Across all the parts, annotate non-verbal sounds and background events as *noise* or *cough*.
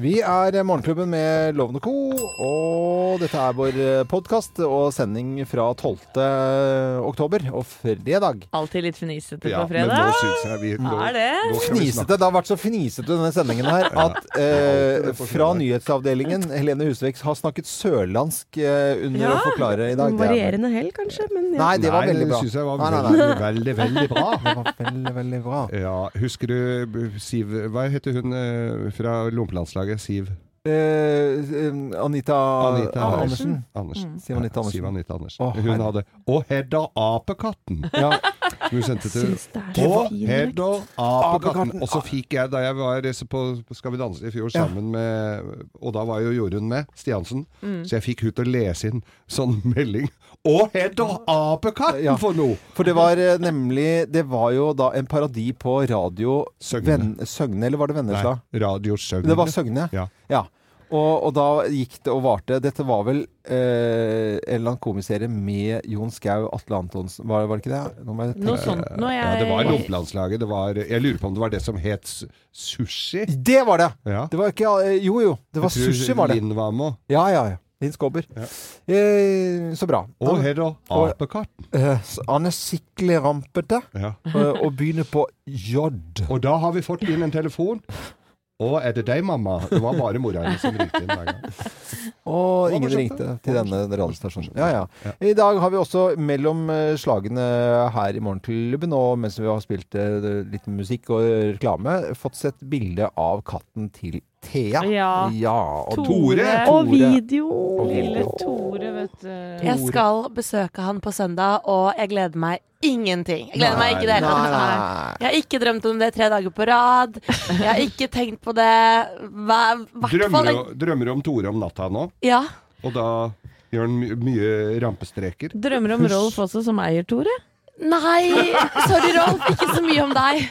Vi er Morgenklubben med Lovende Co. Og dette er vår podkast og sending fra 12. oktober og fredag. Alltid litt fnisete Ja, på men nå fredag. syns jeg vi nå, Er det? nå Fnisete. Det har vært så fnisete denne sendingen her at eh, fra nyhetsavdelingen Helene Husvik har snakket sørlandsk eh, under Ja, å forklare i dag. Er- Varierende hell, kanskje, men ja. Nei, det var veldig bra. syns jeg var Nei, nei, veldig, nei. veldig, veldig bra. *laughs* Det var veldig, veldig bra. Ja, husker du eh, Siv Hva heter hun eh, fra Lompelandslaget? Siv Eh, eh, Anita, Anita Andersen. Andersen. Siv Anita Andersen. Siv Anita Andersen. Oh, hun hadde 'Å, Hedda Apekatten! Ja. Som hun sendte til Og Hedda. Apekatten. Og så fikk jeg, da jeg var på Skal vi danse i fjor Ja. sammen med Og da var jo Jorunn med, Stiansen. Mm. Så jeg fikk hun til å lese inn sånn *laughs* melding. Og Hedda Apekatten Ja. for noe! For det var eh, nemlig Det var jo da en parodi på radio Søgne. Søgne, eller var det Vennesla? Radio Søgne. Det var Søgne. Ja. ja. Og, og da gikk det og varte. Dette var vel eh, en eller annen komiserie med Jon Skau, Atle Antonsen Var, var det ikke det? Nå må jeg. Noe sånt. Nå er Ja, det var Lompelandslaget. Jeg lurer på om det var det som het sushi? Det var det! Ja. Det var ikke eh, Jo, jo. Det var Jeg tror sushi, var det. Linn var med. Ja, ja, ja. Linn Skåber. Ja. Eh, så bra. Og Hedda og- Apekatten. eh, han er skikkelig rampete Ja. eh, og begynner på J. Og da har vi fått inn en telefon. Å, er det deg, mamma? Det var bare mora hennes som ringte inn hver gang. Og ingen ringte til denne radiostasjonen. Ja, ja. I dag har vi også mellom eh, slagene her i Morgenklubben, og mens vi har spilt eh, litt musikk og reklame, fått sett bilde av katten til Thea. Ja. og Tore. Og video! Lille Tore, vet du. Jeg skal besøke han på søndag, og jeg gleder meg ingenting. Jeg gleder meg ikke i det hele tatt. Jeg har ikke drømt om det tre dager på rad. Jeg har ikke tenkt på det Hva, Drømmer, du- drømmer du om Tore om natta nå? Ja. Og da gjør han my mye rampestreker? Drømmer om Rolf også, som eier Tore? Nei, sorry Rolf, ikke så mye om deg.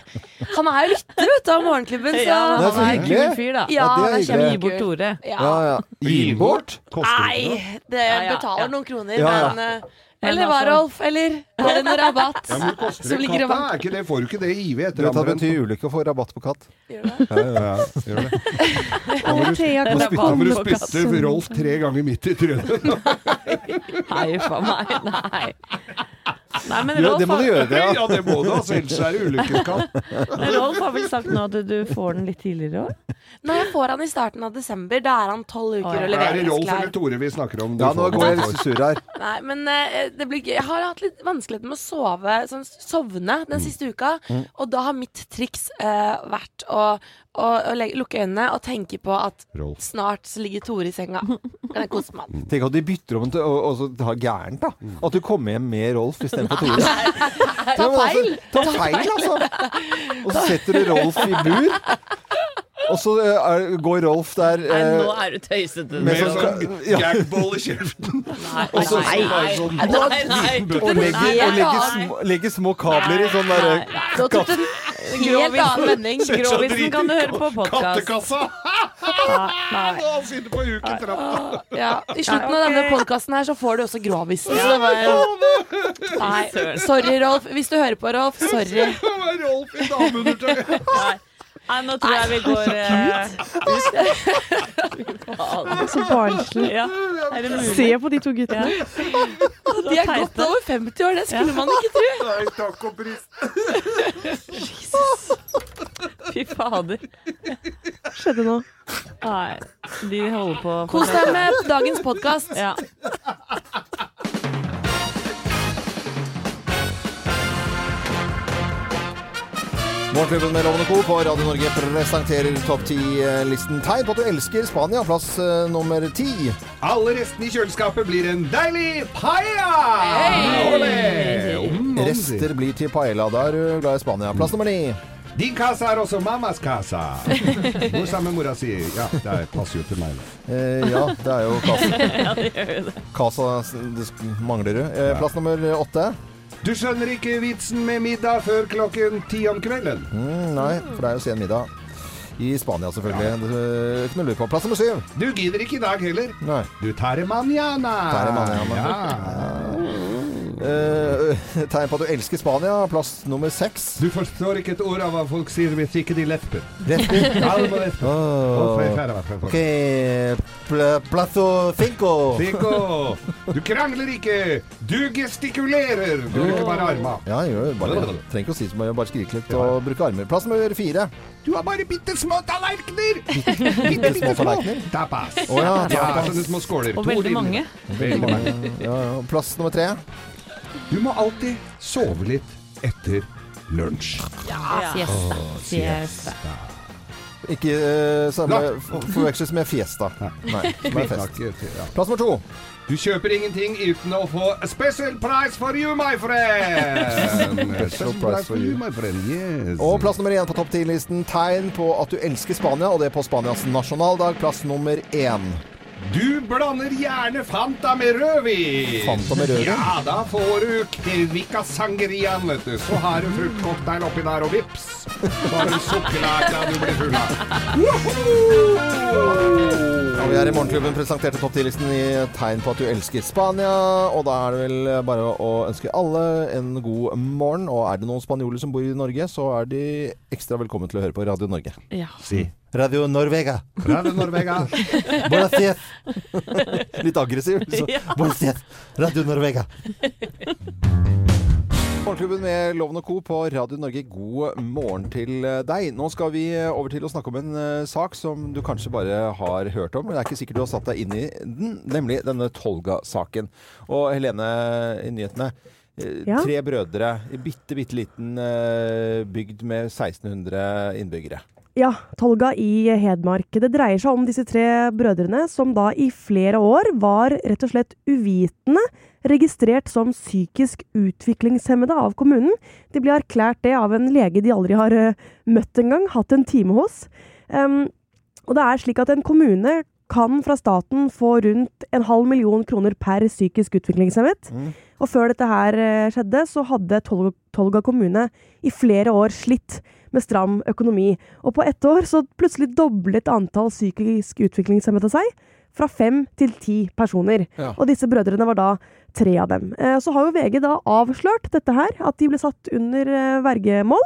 Han er jo lytter, vet du, av Morgenklubben, så Ja, Det er så han er en kul fyr, da. Ja, Ja, det er hyggelig. Gi bort. Tore. Ja, Ja. ja. Gi bort? Koster det noe? Nei, det betaler ja. noen kroner, Ja, ja. men uh, Eller hva, altså- Rolf? Eller er det noe rabatt? Ja, men koster det ligger og katta? Er ikke det, får du ikke det i IV etter det betyr ulykke å få rabatt på katt. Gjør det? Ja, ja, ja. Gjør det. *laughs* Da må du spytte Rolf tre ganger midt i trynet. *laughs* Nei, faen meg. Nei. Nei, men Ja, det må du gjøre, det. Ja. Ja, det må du, altså. Ellers er det ulykkeskatt. men Rolf har vel sagt nå at du får den litt tidligere òg? Nei, jeg får han i starten av desember, da er han tolv uker ja. og Er det Rolf eller. Tore vi snakker om? Ja, nå går jeg litt sur her. Nei, men eh, det blir gøy. Jeg har hatt litt vanskeligheter med å sove, sånn sovne den siste uka. Og da har mitt triks uh, vært å, å, å legge, lukke øynene og tenke på at Rolf. snart så ligger Tore i senga. Kan jeg kose meg? Tenk at de bytter om til og, og så tar gærent, da. At du kommer hjem med Rolf istedenfor Tore. *laughs* Ta feil! Ta feil, altså! Og så setter du Rolf i bur. Og så eh, er, går Rolf der Nei, eh, nå er du tøysete. med sånn sånn ja, gagball i kjeften. Nei, Og så nei, sånn nei, nei, nei. og legger, og legger, små, legger små kabler i sånn derre Nei. Helt annen vending. Grovisen kan du høre på podkast. Kattekassa! *laughs* Sitter på uketrappa. Ja, I slutten av denne podkasten her så får du også grovisen. Så det var Nei, sorry, Rolf. Hvis du hører på, Rolf. Sorry. *laughs* Rolf i dameundertøy. Nei. Nå tror jeg vi går eh, Så barnslig. Ja? Se på de to guttene. De er godt over 50 år, det skulle man ikke tro. Nei, takk og pris. Fy fader. Skjedde nå. Nei, de holder på Kos deg med dagens podkast. Ja. Morgenklubben med Lovende Co. på Radio Norge presenterer topp ti-listen. Tegn på at du elsker Spania, plass eh, nummer ti. Alle restene i kjøleskapet blir en deilig paella! Om, om, Rester blir til paella. Da er du glad i Spania. Plass nummer ni. Din casa er også mammas casa. *laughs* Hvor sammen mora si. Ja, det passer jo til meg. da. Eh, ja, det er jo *laughs* Casa. Casa det mangler du. Eh, plass nummer åtte. Du skjønner ikke vitsen med middag før klokken ti om kvelden. Mm, nei, for det er jo sen middag. I Spania, selvfølgelig. Er Ikke noe å på. Plass nummer syv. Du gidder ikke i dag heller. Nei. Du tar manjana. Tar det Ja. Ja. Eh, *laughs* tegn på at du elsker Spania. Plass nummer seks. Du forstår ikke et ord av hva folk sier hvis ikke de lepper. Lepper? *laughs* Åh. Ok, pl plazo cinco. Cinco. Du krangler ikke. Du gestikulerer. Du bruker bare arma. Ja, jeg gjør det. Trenger ikke å si så mye, bare skrike litt og bruke armer. Plass nummer fire. Du har bare bitte små tallerkener. *laughs* Bitte små tallerkener. Tapas. Oh, ja, Ja, tapas. små skåler. Og veldig mange. Veldig mange. Ja, ja. Plass nummer tre. Du må alltid sove litt etter lunsj. Ja. Siesta. Siesta. Ikke uh, samme forveksles med fiesta. Nei, som *laughs* er fest. Ja. Plass nummer to. Du kjøper ingenting uten å få a special price for you, my friend. *laughs* special price for you, my friend. Yes. Og plass nummer én på topp 10-listen. Tegn på at du elsker Spania, og det er på Spanias nasjonaldag. Plass nummer én. Du blander gjerne Fanta med rødvin. Fanta med rødvin? Ja, da får du Kvikka Sangerian, vet du. Så har du fruktcocktail oppi der, og vips, så har du sukkerlake du blir full av. Og vi er i Morgenklubben presenterte topp 10-listen i tegn på at du elsker Spania. Og da er det vel bare å ønske alle en god morgen. Og er det noen spanjoler som bor i Norge, så er de ekstra velkommen til å høre på Radio Norge. Ja. Si. Radio Norvega. Radio Norvega. *laughs* Buenos dias. Litt aggressiv. Så. Buenos dias. Radio Norvega. *laughs* Morgenklubben med Loven og Co. på Radio Norge, god morgen til eh, deg. Nå skal vi eh, over til å snakke om en eh, sak som du kanskje bare har hørt om, men det er ikke sikkert du har satt deg inn i den, nemlig denne Tolga-saken. Og Helene i nyhetene. eh, Ja. Tre brødre i bitte, bitte liten eh, bygd med 1600 innbyggere. Ja, Tolga i Hedmark. Det dreier seg om disse tre brødrene som da i flere år var rett og slett uvitende registrert som psykisk utviklingshemmede av kommunen. De ble erklært det av en lege de aldri har eh, møtt engang, hatt en time hos. Um, og det er slik at en kommune kan fra staten få rundt en halv million kroner per psykisk utviklingshemmet. Og før dette her eh, skjedde, så hadde Tolga kommune i flere år slitt med stram økonomi. Og på ett år så plutselig doblet antall psykisk utviklingshemmede seg. Fra fem til ti personer. Ja. Og disse brødrene var da tre av dem. Eh, Så har jo VG da avslørt dette her, at de ble satt under eh, vergemål.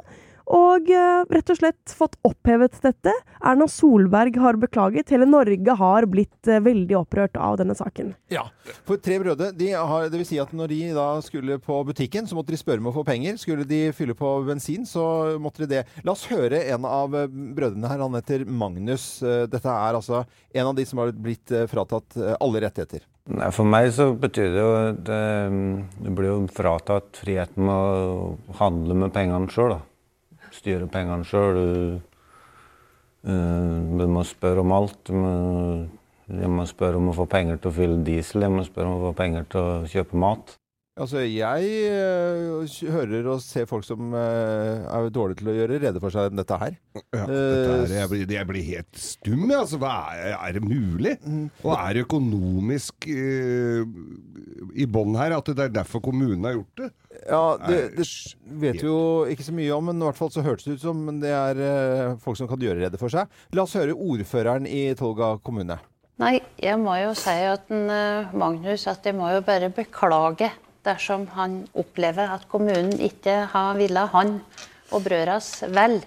Og uh, rett og slett fått opphevet dette. Erna Solberg har beklaget. Hele Norge har blitt uh, veldig opprørt av denne saken. Ja, for tre brødre, de har, det vil si at når de da skulle på butikken, så måtte de spørre om å få penger. Skulle de fylle på bensin, så måtte de det. La oss høre en av eh, brødrene her. Han heter Magnus. Dette er altså en av de som har blitt fratatt alle rettigheter. Nei, For meg så betyr det jo at du blir jo fratatt friheten med å handle med pengene sjøl. Styre pengene sjøl. Du må spørre om alt. Jeg må spørre om å få penger til å fylle diesel, jeg må spørre om å få penger til å kjøpe mat. Altså, jeg eh, hører og ser folk som eh, er dårlige til å gjøre rede for seg dette her. Ja, dette er, jeg, blir, jeg blir helt stum, jeg. Altså, er, er det mulig? Og er det økonomisk uh, i bånn her at det er derfor kommunen har gjort det? Ja, det, det vet vi jo ikke så mye om, men i hvert fall så hørtes det ut som det er eh, folk som kan gjøre rede for seg. La oss høre ordføreren i Tolga kommune. Nei, jeg må jo si at en, eh, Magnus at jeg må jo bare beklage dersom han opplever at kommunen ikke har villet han og brødras vel.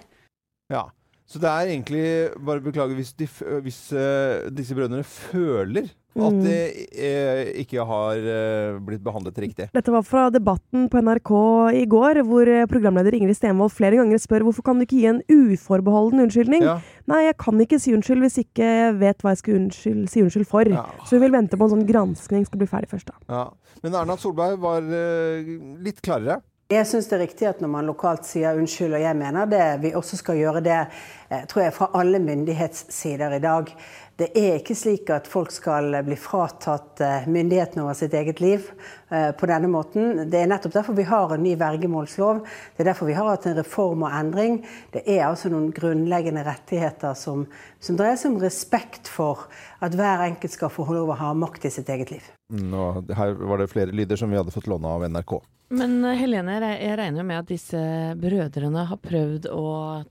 Ja, så det er egentlig bare beklager hvis, de, hvis uh, disse brødrene føler at Mm. de eh, ikke har eh, blitt behandlet riktig. Dette var fra debatten på NRK i går, hvor programleder Ingrid Stenvold flere ganger spør hvorfor kan du ikke gi en uforbeholden unnskyldning. Ja. Nei, jeg kan ikke si unnskyld hvis jeg ikke vet hva jeg skal unnskyld, si unnskyld for. Ja. Så hun vil vente på en sånn granskning skal bli ferdig først. da. Ja. Men Erna Solberg var litt klarere. Jeg syns det er riktig at når man lokalt sier unnskyld, og jeg mener det, vi også skal gjøre det, eh, tror jeg, fra alle myndighetssider i dag. Det er ikke slik at folk skal bli fratatt eh, myndigheten over sitt eget liv eh, på denne måten. Det er nettopp derfor vi har en ny vergemålslov. Det er derfor vi har hatt en reform og endring. Det er altså noen grunnleggende rettigheter som, som dreier seg om respekt for at hver enkelt skal få lov å ha makt i sitt eget liv. Nå, her var det flere lyder som vi hadde fått låne av NRK. Men eh, Helene, jeg regner jo med at disse brødrene har prøvd å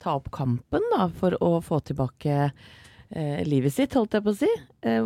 ta opp kampen da, for å få tilbake eh, livet sitt, holdt jeg på å si. Eh,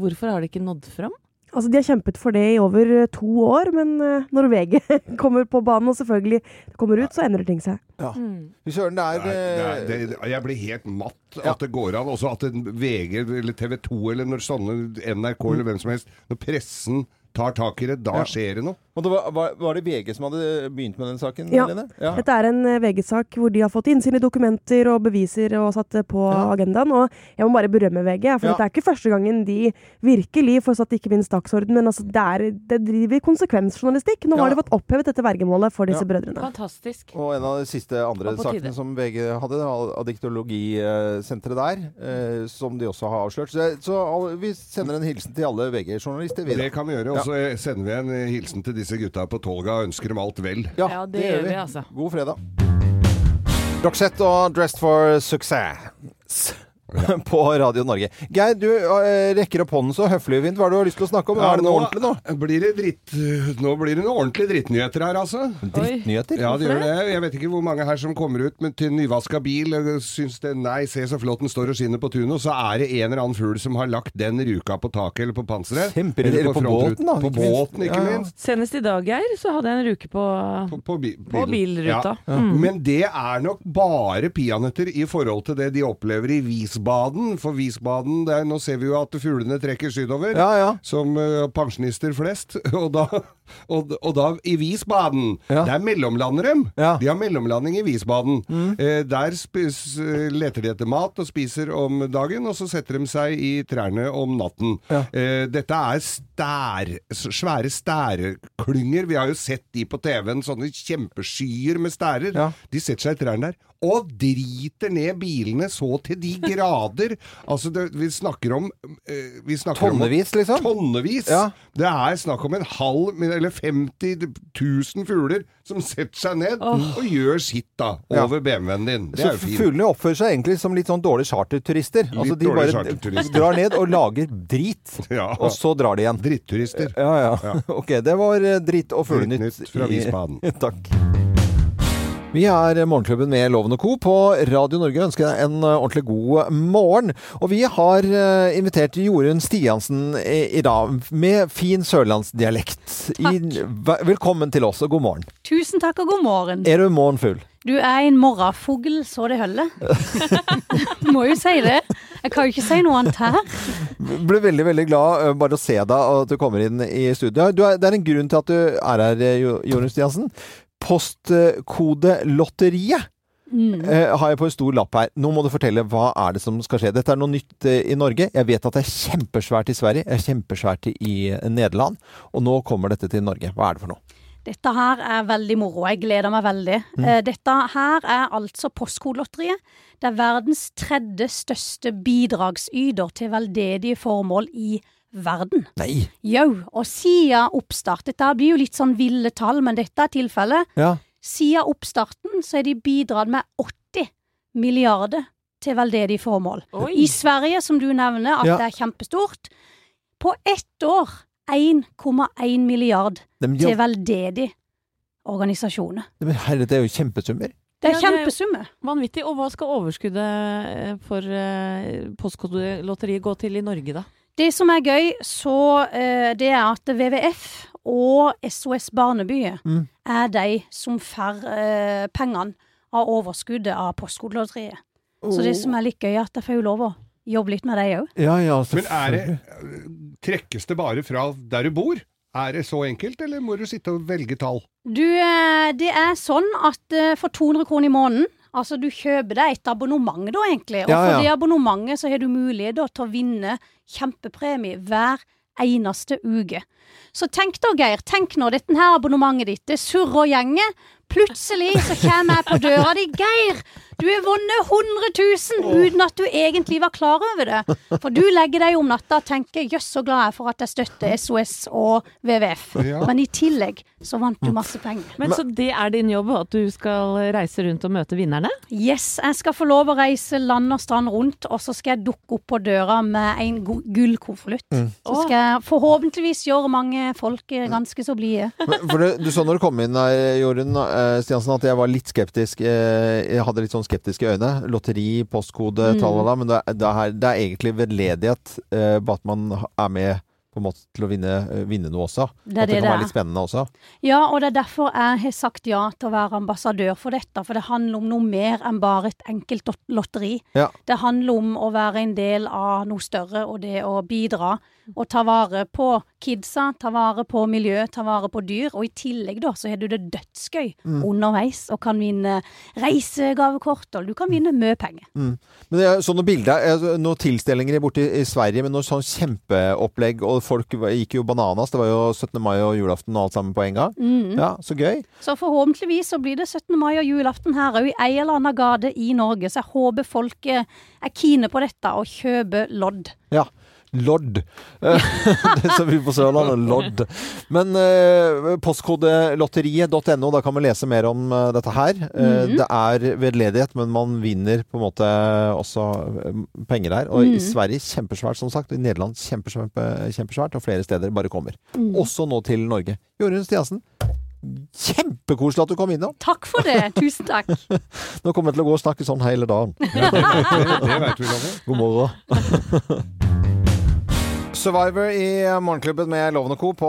hvorfor har de ikke nådd fram? Altså, De har kjempet for det i over eh, to år, men eh, når VG *laughs* kommer på banen og selvfølgelig kommer ut, så endrer ting seg. Fy søren, det er, Nei, eh, det er, det, jeg blir helt matt Ja. at det går an. Også at en VG eller TV 2 eller når sånne NRK eller hvem som helst Når pressen tar tak i det, da Ja. skjer det noe. Det var, var, var det VG som hadde begynt med den saken, Ja. Lene? Ja. Dette er en eh, VG-sak hvor de har fått innsyn i dokumenter og beviser og satt det på Ja. agendaen. Og jeg må bare berømme VG, for Ja. dette er ikke første gangen de virkelig får satt ikke minst dagsorden, men altså det, er, det driver konsekvensjournalistikk. Nå Ja. har de fått opphevet dette vergemålet for disse Ja. brødrene. Fantastisk. Og en av de siste andre sakene tide. som VG hadde, av diktologisenteret der, eh, som de også har avslørt. Så, så vi sender en hilsen til alle VG-journalister. Det kan vi gjøre. Og så sender vi en hilsen til disse gutta på Tolga og ønsker dem alt vel. Ja, Ja, det gjør vi, altså. God fredag. Roxette og Dressed for Success *laughs* på Radio Norge. Geir, du eh, rekker opp hånden så høflig og fint. Hva har du har lyst til å snakke om? er det noe ordentlig nå? Blir det dritt, nå blir det noe ordentlig drittnyheter her, altså. Drittnyheter? Ja, det gjør det. Jeg vet ikke hvor mange her som kommer ut med til nyvaska bil og syns det Nei, se så flott den står og skinner på tunet, og så er det en eller annen fugl som har lagt den ruka på taket eller på panseret. Kjemper, eller på på båten, da, På ikke båten, ikke Ja, ja. minst. Senest i dag, Geir, så hadde jeg en ruke på, På, på, bi på bilruta. Ja. Mm. Men det er nok bare peanøtter i forhold til det de opplever i Visbaden. For Visbaden, det er, nå ser vi jo at fuglene trekker sydover. Ja, ja. Som uh, pensjonister flest. *laughs* Og da, og, og da i Visbaden, Ja. der mellomlander dem. De har mellomlanding i Visbaden. Eh, der spis, eh, leter de etter mat og spiser om dagen, og så setter de seg i trærne om natten. Eh, dette er stær, svære stærklynger. Vi har jo sett de på TV-en, sånne kjempeskyer med stærer. De setter seg i trærne der. Og driter ned bilene så til de grader. Altså, det, vi snakker om eh, vi snakker om- Tonnevis, liksom? Tonnevis! Ja. Det er snakk om en halv, eller 50 000 fugler som setter seg ned og gjør sitt da, Ja. over BMW-en din. Det Så er jo fint. fuglene oppfører seg egentlig som litt sånn dårlige charterturister. Altså, de dårlige bare charterturister. drar ned og lager drit, *laughs* Ja. og så drar de igjen. Dritturister. Ja, ja. *laughs* Ok, det var eh, dritt og fuglenytt. Drittnytt fra Visbaden. *laughs* Takk. Vi er Morgenklubben med Loven og Co. på Radio Norge. Ønsker deg en eh, ordentlig god morgen. Og vi har eh, invitert Jorunn Stiansen i, dag med fin sørlandsdialekt. I, velkommen til oss, og god morgen. Tusen takk og god morgen. Er du morgenfugl? Du er en morrafugl så det holder. *laughs* Må jo si det. Jeg kan jo ikke si noe annet her. Ble veldig veldig glad eh, bare å se deg og at du kommer inn i studio. Du er, det er en grunn til at du er her, Jorunn Stiansen. Postkodelotteriet Mm. Uh, har jeg på en stor lapp her. Nå må du fortelle hva er det som skal skje. Dette er noe nytt uh, i Norge. Jeg vet at det er kjempesvært i Sverige, er kjempesvært i Nederland. Og nå kommer dette til Norge. Hva er det for noe? Dette her er veldig moro. Jeg gleder meg veldig. Eh, Dette her er altså Postkodelotteriet. Det er verdens tredje største bidragsyter til veldedige formål i verden. Nei! Jau, og siden oppstart Dette blir jo litt sånn ville tall, men dette er tilfellet. Ja. Siden oppstarten så er de bidratt med 80 milliarder til veldedige formål. Oi. I Sverige, som du nevner, at Ja. det er kjempestort. På ett år 1,1 milliard men, til veldedig veldedige organisasjoner. men herre, det er jo kjempesummer. Det er Ja, er- Vanvittig. Og hva skal overskuddet eh, for eh, Postkodelotteriet gå til i Norge, da? Det som er gøy, så eh, det er at WWF og SOS Barneby Mm. er de som får eh, pengene av overskuddet av Postkodelotteriet. Så det som er litt gøy, er at jeg får jo lov å jobbe litt med dem òg. Ja, ja, Men er det, trekkes det bare fra der du bor? Er det så enkelt, eller må du sitte og velge tall? Du, eh, det er sånn at eh, for 200 kroner i måneden Altså, du kjøper deg et abonnement, da, egentlig. Og Ja, for det abonnementet så har du mulighet da, til å vinne kjempepremie hver eneste uke. Så tenk da, Geir. Tenk nå, dette her abonnementet ditt, det surrer og gjenger. Plutselig så kommer jeg på døra di. Geir, du har vunnet 100 000 uten at du egentlig var klar over det. For du legger deg om natta og tenker 'jøss, så glad jeg er for at jeg støtter SOS og WWF'. Ja. Men i tillegg så vant du masse penger. Men Så det er din jobb, at du skal reise rundt og møte vinnerne? Yes, jeg skal få lov å reise land og strand rundt, og så skal jeg dukke opp på døra med en gullkonvolutt. Mm. Så skal jeg forhåpentligvis gjøre mange folk eh, ganske så blide. For det, du så når du kom inn her, Jorunn Stiansen, at jeg var litt skeptisk. Eh, jeg hadde litt sånn skeptiske øyne. Lotteri, postkode, Mm. talala. Men det, er- det, er, det er egentlig veldedighet på bare at man er med på en måte til å vinne, eh, vinne noe også. Det At det det kan det være litt spennende også. Ja, og det er derfor jeg har sagt ja til å være ambassadør for dette. For det handler om noe mer enn bare et enkelt lotteri. Ja. Det handler om å være en del av noe større, og det å bidra. Og ta vare på kidsa, ta vare på miljø, ta vare på dyr. Og i tillegg da, så har du det dødsgøy Mm. underveis, og kan vinne reisegavekort, og du kan vinne mye penger. Mm. Men det er sånne bilder, noen tilstelninger borte i, i Sverige med noe sånn kjempeopplegg, og folk gikk jo bananas. Det var jo 17. mai og julaften og alt sammen på en gang. Mm. Ja, så gøy. Så forhåpentligvis så blir det 17. mai og julaften her òg, i ei eller annen gate i Norge. Så jeg håper folk eh, er kine på dette og kjøper lodd. Ja. Lodd. Eh, *laughs* det som vi på Sørlandet. Lodd. Men eh, postkodelotteriet.no, da kan man lese mer om eh, dette her. Eh, Mhm. Det er vedledighet, men man vinner på en måte også penger der. Og i Mhm. Sverige kjempesvært, som sagt. Og i Nederland kjempesvært, kjempesvært og flere steder bare kommer. Mhm. Også nå til Norge. Jorunn Stiansen. Kjempekoselig at du kom innom. Takk for det. Tusen takk. *laughs* Nå kommer jeg til å gå og snakke sånn hele dagen. Ja, det- det- det vet vi. God morgen. *laughs* Survivor i Morgenklubben med Loven og Co. på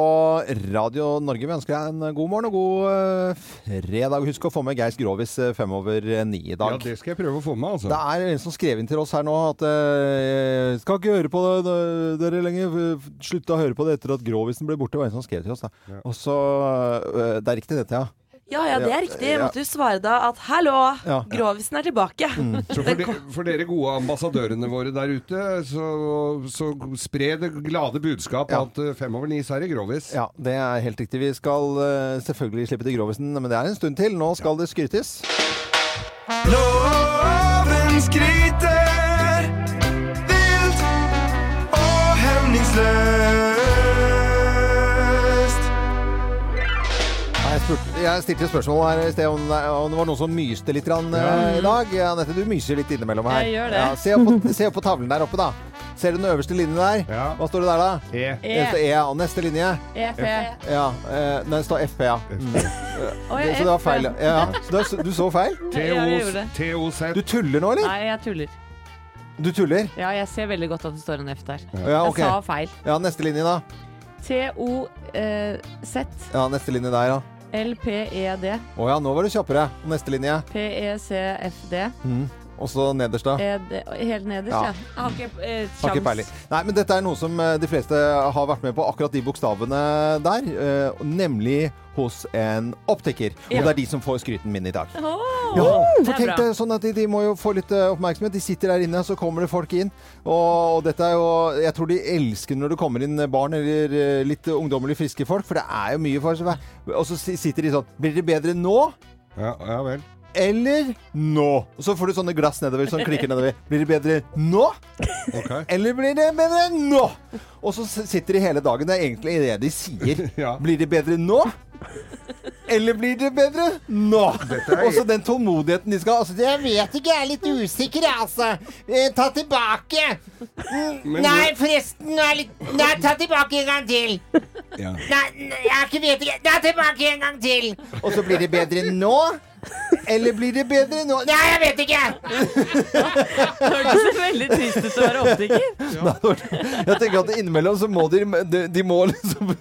Radio Norge. Vi ønsker deg en god morgen og god eh, fredag. Husk å få med Geis Grovis eh, fem over eh, ni i dag. Ja, det skal jeg prøve å få med, altså. Det er en som skrev inn til oss her nå at eh, Skal ikke høre på det, dere lenger. Slutta å høre på det etter at Grovisen ble borte. Det var en som skrev til oss. Da. Og så eh, Det er riktig, dette, ja. Ja, ja, det er riktig. Jeg Ja. måtte jo svare da at hallo, Ja. Grovisen er tilbake. *laughs* Så for, de, for dere gode ambassadørene våre der ute, så, så spre det glade budskap at eh, fem over ni så er det grovis. Ja, det er helt riktig. Vi skal eh, selvfølgelig slippe til Grovisen, men det er en stund til. Nå skal det skrytes. Loven skryter spurte, jeg stilte spørsmål her i sted om, om det var noen som myste litt rann, eh, Ja. i dag. Anette, du myser litt innimellom her. Jeg gjør det. Ja, se, opp på, se opp på tavlen der oppe, da. Ser du den øverste linjen der? Hva står det der, da? E. e. står E. Og neste linje? EP. Ja, eh, nei, det står FP, ja. Mm. *laughs* Det- så det var feil. Ja, så du, du så feil? Ja. TOZ. Du tuller nå, eller? Nei, jeg tuller. Du tuller? Ja, jeg ser veldig godt at det står en F der. Ja, okay. Jeg sa feil. Ja, neste linje, da. T-O-Z Ja, neste linje der, ja. L-P-E-D Å ja, nå var du kjappere. Og neste linje. P-E-C-F-D Mm. Og så nederst, da. Helt nederst, Ja. ja. Har ikke eh, sjans. Nei, men dette er noe som eh, de fleste har vært med på, akkurat de bokstavene der. eh, Nemlig hos en optiker. Og det er de som får skryten min i dag. Åh, Ja, for er tenk deg sånn at de, de må jo få litt eh, oppmerksomhet. De sitter der inne, så kommer det folk inn. Og, og dette er jo Jeg tror de elsker når det kommer inn barn eller eh, litt ungdommelig friske folk, for det er jo mye for. Og så sitter de sånn Blir det bedre nå? Ja, ja vel. Eller nå? Og så får du sånne glass nedover som klikker nedover. Blir det bedre nå? Eller blir det bedre nå? Og så sitter de hele dagen. Det er egentlig det de sier. *laughs* Blir det bedre nå? Eller blir det bedre nå? Og så den tålmodigheten de skal altså, Jeg vet ikke, jeg er litt usikker, jeg, altså. Eh, Ta tilbake. Men Nei, forresten, nå er litt Nei, ta tilbake en gang til. Ja. Nei, jeg ikke vet ikke. Ta tilbake en gang til. Og så blir det bedre nå? Eller blir det bedre nå? Nei, jeg vet ikke! Det høres veldig trist ut å være optiker. Ja. *laughs* Jeg tenker at innimellom så må de, de, de må liksom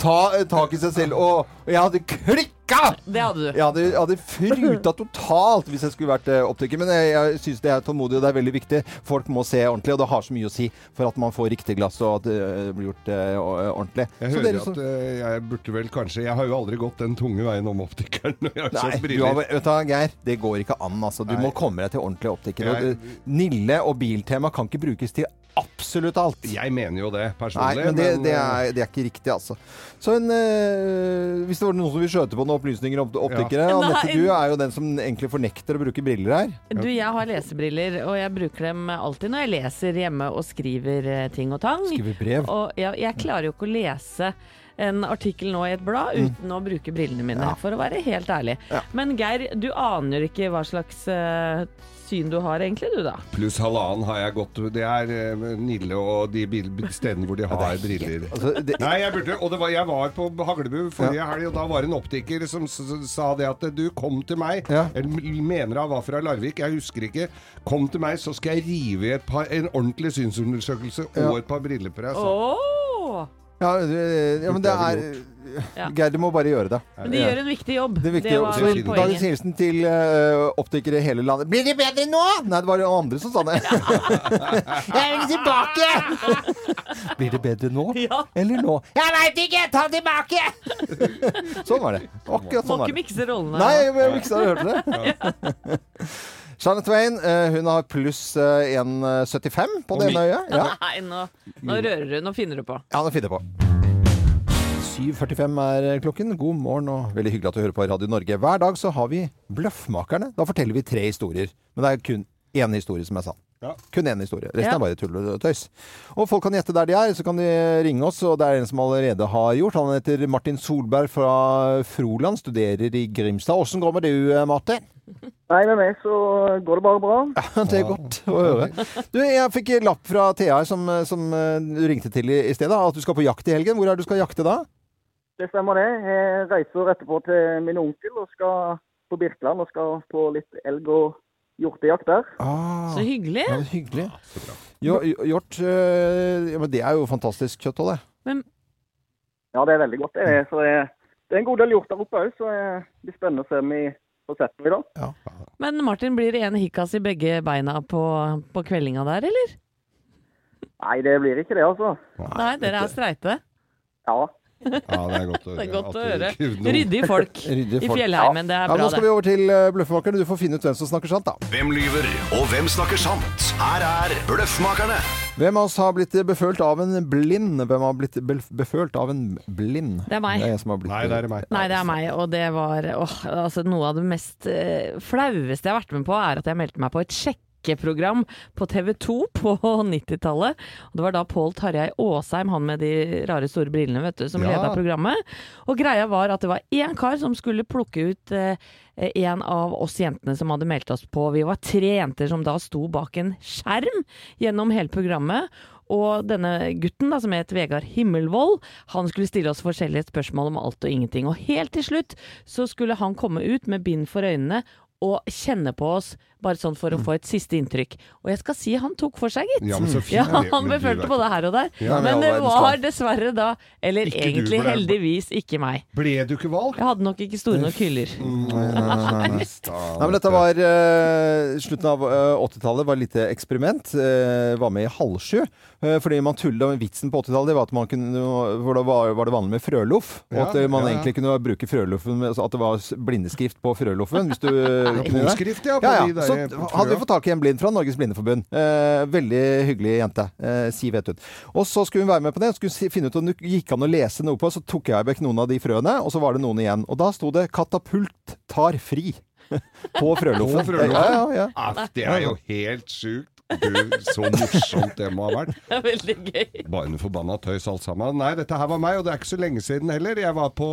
ta eh, tak i seg selv. Og, og jeg hadde klikka! Det hadde du. Jeg hadde, hadde fruta totalt hvis jeg skulle vært eh, optiker. Men jeg, jeg syns det er tålmodig, og det er veldig viktig. Folk må se ordentlig, og det har så mye å si for at man får riktig glass, og at det eh, blir gjort uh, ordentlig. Jeg Så hører dere at eh, jeg burde vel kanskje Jeg har jo aldri gått den tunge veien om optikeren når jeg har Nei, kjøpt du briller. har, vet du, Geir, det går ikke an. Altså. Du Nei. må komme deg til ordentlig optiker. Jeg- Nille og Biltema kan ikke brukes til absolutt alt. Jeg mener jo det personlig. Nei, men det, det, eh, er, det er ikke riktig, altså. Så en, øh, Hvis det var noen som vil skjøte på noen opplysninger om optikere Ja. Anette, du er jo den som egentlig fornekter å bruke briller her. Du, jeg har lesebriller, og jeg bruker dem alltid når jeg leser hjemme og skriver eh, ting og tang. Skriver brev. Og jeg, jeg klarer jo ikke å lese en artikkel nå i et blad Mm. uten å bruke brillene mine, Ja. for å være helt ærlig. Men Geir, du aner ikke hva slags eh, syn du har egentlig, du da? Pluss halvannen har jeg gått Det er eh, Nille og de bil- stedene hvor de har briller. altså, det- Nei, jeg burde Og det var, jeg var på Haglebu forrige helg, og da var det en optiker som s s sa det at du, kom til meg. Jeg m- mener han var fra Larvik, jeg husker ikke. Kom til meg, så skal jeg rive i et par, en ordentlig synsundersøkelse Ja. og et par briller på deg. sa han. Åh! Ja, det- ja men det er Ja. Geir, du må bare gjøre det. Men de gjør en viktig jobb. Det viktig det var jobb. Dagens hilsen til uh, optikere i hele landet. Blir det bedre nå? Nei, det var jo andre som sa det. *laughs* Jeg vil tilbake! *laughs* Blir det bedre nå? Ja. Eller nå? Jeg veit ikke! Ta det tilbake! *laughs* sånn var det. Akkurat sånn var det. Må ikke mikse rollene. Nei, jeg miksa, hørte det. Shauna Twain eh, hun har pluss eh, 1,75 på det ene øyet. Ja. Nei, nå, nå rører du. Nå finner du på. Ja, nå finner jeg på. 7.45 er klokken. God morgen og veldig hyggelig at du hører på Radio Norge. Hver dag så har vi Bløffmakerne. Da forteller vi tre historier. Men det er kun én historie som er sann. Ja. Kun én historie. Resten Ja. er bare tull og tøys. Og folk kan gjette der de er, så kan de ringe oss. Og det er en som allerede har gjort. Han heter Martin Solberg fra Froland, studerer i Grimstad. Åssen går det med du, eh, Martin? Nei, med meg så går det bare bra. *laughs* Det er godt å høre. Du, jeg fikk lapp fra Thea som, som eh, du ringte til i, i stedet. At du skal på jakt i helgen. Hvor er det du skal jakte da? Det stemmer det. Jeg reiser etterpå til min onkel og skal på Birkeland og skal på litt elg- og hjortejakt der. Ah. Så hyggelig. Ja, hyggelig. Jo, hjort øh, ja, men Det er jo fantastisk kjøtt òg, det. Ja, det er veldig godt. Det er, så det, det er en god del hjort der oppe òg, så det blir spennende å se om vi får sett noe i dag. Men Martin, blir det en hikkas i begge beina på, på kveldinga der, eller? Nei, det blir ikke det, altså. Nei, dere er streite. Ja. Ja, det er godt å *laughs* høre. godt å høre. det- folk, Ryddig folk *laughs* i fjellheimen. Det er Ja, bra, nå skal vi over til uh, Bløffmakerne. Du får finne ut hvem som snakker sant, da. Hvem lyver, og hvem snakker sant? Her er Bløffmakerne. Hvem av oss har blitt befølt av en blind? Hvem har blitt befølt av en blind? Det er meg. Det er jeg som har blitt Nei, det er meg. Nei, det er meg, og det var åh, altså Noe av det mest eh, flaueste jeg har vært med på, er at jeg meldte meg på et sjekkeprogram på TV 2 på 90-tallet. Det var da Pål Tarjei Aasheim, han med de rare store brillene, vet du, som Ja. leda programmet. Og greia var at det var én kar som skulle plukke ut eh, en av oss jentene som hadde meldt oss på. Vi var tre jenter som da sto bak en skjerm gjennom hele programmet. Og denne gutten, da, som het Vegard Himmelvold, han skulle stille oss forskjellige spørsmål om alt og ingenting. Og helt til slutt så skulle han komme ut med bind for øynene og kjenne på oss, bare sånn for å få et siste inntrykk. Og jeg skal si han tok for seg, gitt. Ja, men så fint. Ja, Det- han befølte på det her og der. Ja, men men det var dessverre da, eller Ikke egentlig heldigvis ikke meg. Ble du ikke valgt? Jeg hadde nok ikke store nok hyller. *laughs* Nei, men dette var uh, slutten av uh, 80-tallet, var et lite eksperiment. Uh, var med i Halvsju. Uh, fordi man tulla med vitsen på 80-tallet, det var at man kunne For da var, var det vanlig med frøloff. Og at uh, man ja, ja. egentlig kunne bruke frøloffen med, altså At det var blindeskrift på frøloffen. Hvis du uh, kunne det. Ja, på ja, de der, Så hadde vi fått tak i en blind fra Norges Blindeforbund. Eh, veldig hyggelig jente. Eh, Siv het hun. Og så skulle hun være med på det. Skulle finne ut om det gikk an å lese noe på. Så tok jeg vekk noen av de frøene, og så var det noen igjen. Og da sto det 'Katapult tar fri'. *laughs* På frøloffen. Ja, ja, ja. Ah, det er jo helt sjukt. Gud, så morsomt det må ha vært. *laughs* Det er veldig gøy. Bare noe forbanna tøys alt sammen. Nei, dette her var meg, og det er ikke så lenge siden heller. Jeg var på